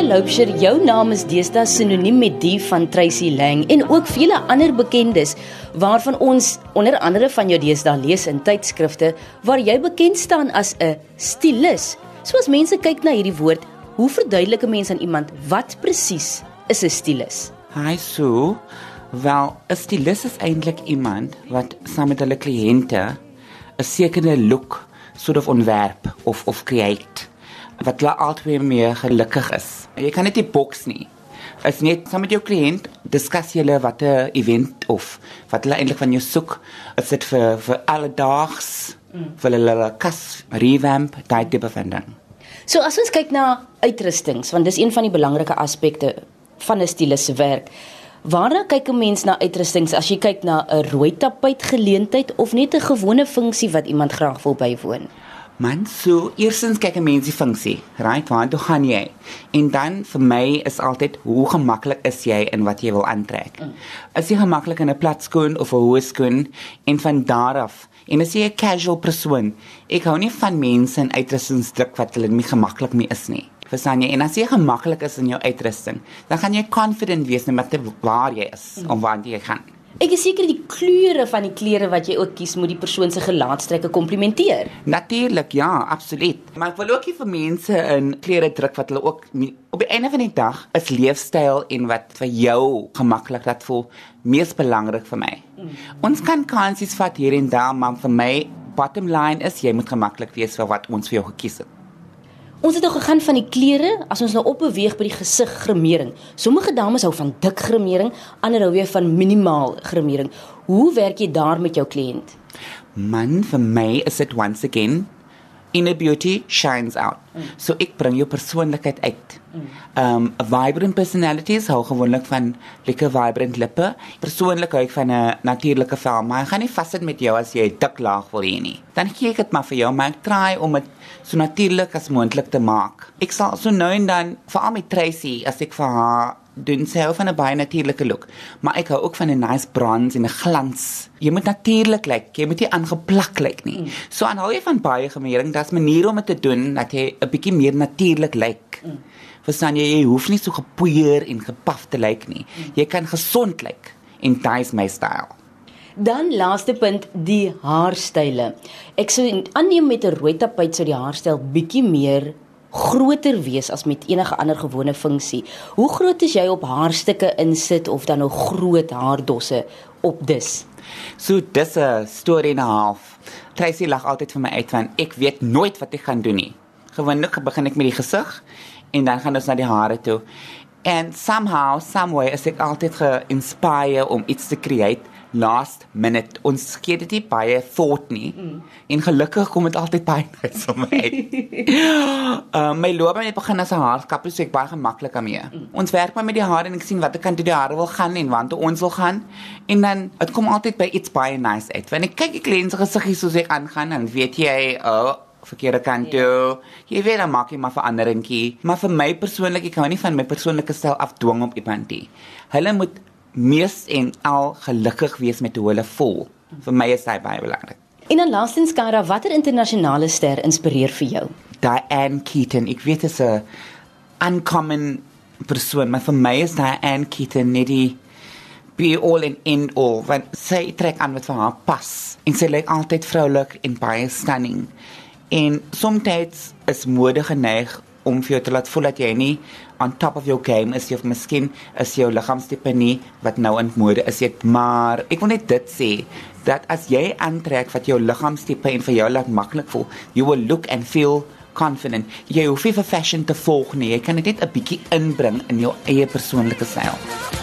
Loubser, jou naam is deesdae sinoniem met die van Tracy Lang en ook vele ander bekendes waarvan ons onder andere van jou deesdae lees in tydskrifte waar jy bekend staan as 'n stylus. Soos mense kyk na hierdie woord, hoe verduidelik 'n mens aan iemand wat presies is 'n stylus? Hi Sue. Wel, 'n stylus is eintlik iemand wat saam met hulle kliënte 'n sekere look soort of ontwerp of of create wat hulle altyd meer gelukkig is. Jy kan net nie boks nie. As net saam met jou kliënt diskus julle wat 'n event of wat hulle eintlik van jou soek. Is dit vir vir alledaags mm. vir hulle kas revamp daai tipe van ding. So as ons kyk na uitrustings, want dis een van die belangrike aspekte van 'n stylus se werk. Waarna kyk 'n mens na uitrustings as jy kyk na 'n rooi tapuit geleentheid of net 'n gewone funksie wat iemand graag wil bywoon? Man, so eersins kyk 'n mens die funksie, right? Waar toe gaan jy? En dan vir my is altyd hoe gemaklik is jy in wat jy wil aantrek. Mm. Is jy gemaklik in 'n plat skoen of 'n hoë skoen en van daar af en as jy 'n casual persoon, ek hou nie van mense in uitrustingsdruk wat hulle nie gemaklik mee is nie. Verstaan jy? En as jy gemaklik is in jou uitrusting, dan gaan jy confident wees net met waar jy is mm. of waar jy gaan. Ek is seker die kleure van die klere wat jy ook kies moet die persoon se gelaatstrekke komplementeer. Natuurlik, ja, absoluut. Maar ek wil ook hê vir mense in klere druk wat hulle ook op die einde van die dag is leefstyl en wat vir jou gemaklik laat voel mees belangrik vir my. Mm. Ons kan kansies vat hier en daar, maar vir my bottom line is jy moet gemaklik wees vir wat ons vir jou gekies het. Ons het nou gegaan van die klere, as ons nou opbeweeg by die gesig gremering. Sommige dames hou van dik gremering, ander hou weer van minimaal gremering. Hoe werk jy daar met jou kliënt? Man, vir my is dit once again inner beauty shines out. Mm. So ek bring jou persoonlikheid uit. Mm. Um a vibrant personalities hou gewoonlik van lekker vibrant lippe. Persoonlik hou ek van 'n natuurlike vel, maar ek gaan nie vassit met jou as jy dik laag wil hê nie. Dan gee ek dit maar vir jou, maar ek try om dit so natuurlik as moontlik te maak. Ek sal so nou en dan veral met Tracy as ek vir haar doen self 'n baie natuurlike look, maar ek hou ook van 'n nice bronze en 'n glans. Jy moet natuurlik lyk, like, jy moet nie aangeplak lyk nie. Mm. So aanhou jy van baie gemering, daar's maniere om dit te doen dat jy 'n bietjie meer natuurlik lyk. Mm. Verstaan jy, jy hoef nie so gepoeier en gepaf te lyk nie. Mm. Jy kan gesond lyk en dit is my styl. Dan laaste punt, die haarstyle. Ek sou aanneem met 'n rooi tapuit sou die haarstyl bietjie meer groter wees as met enige ander gewone funksie. Hoe groot is jy op haarstukke insit of dan nou groot haardosse op dis? So dis 'n storie en 'n half. Tracy lag altyd vir my uit van ek weet nooit wat ek gaan doen nie. Gewoonlik begin ek met die gesig en dan gaan ons na die hare toe. And somehow, some way, is ek altyd ge-inspire om iets te create last minute ons skiet dit nie baie thought nie mm. en gelukkig kom dit altyd baie nice om my uh, my loopbaan het begin as 'n haarkap so ek baie gemaklik daarmee mm. ons werk maar met die hare en ek sien watter kant die hare wil gaan en waant ons wil gaan en dan dit kom altyd by iets baie nice uit wanneer ek kyk die kliënt se gesiggie soos hy aangaan dan weet jy oh verkeerde kant toe. Yeah. Jy weet dan maak jy maar veranderingkie, maar vir my persoonlik ek kan nie van my persoonlike styl afdwing op iemand nie. Hulle moet mees en al gelukkig wees met hoe hulle voel. Vir my is dit baie belangrik. En dan laastens Kara, watter internasionale ster inspireer vir jou? Diane Keaton. Ek weet dit is 'n uncommon persoon, maar vir my is Diane Keaton net die be all and end all. Want sy trek aan wat vir haar pas en sy lyk altyd vroulik en baie stunning. En soms is mode geneig om vir jou te laat voel dat jy nie on top of your game is jy of miskien is jou liggaamstipe nie wat nou in mode is. Jy maar ek wil net dit sê dat as jy aantrek wat jou liggaamstipe en vir jou laat maklik voel you will look and feel confident. Jy hoef nie vir fashion te volg nie. Jy kan dit net 'n bietjie inbring in jou eie persoonlike styl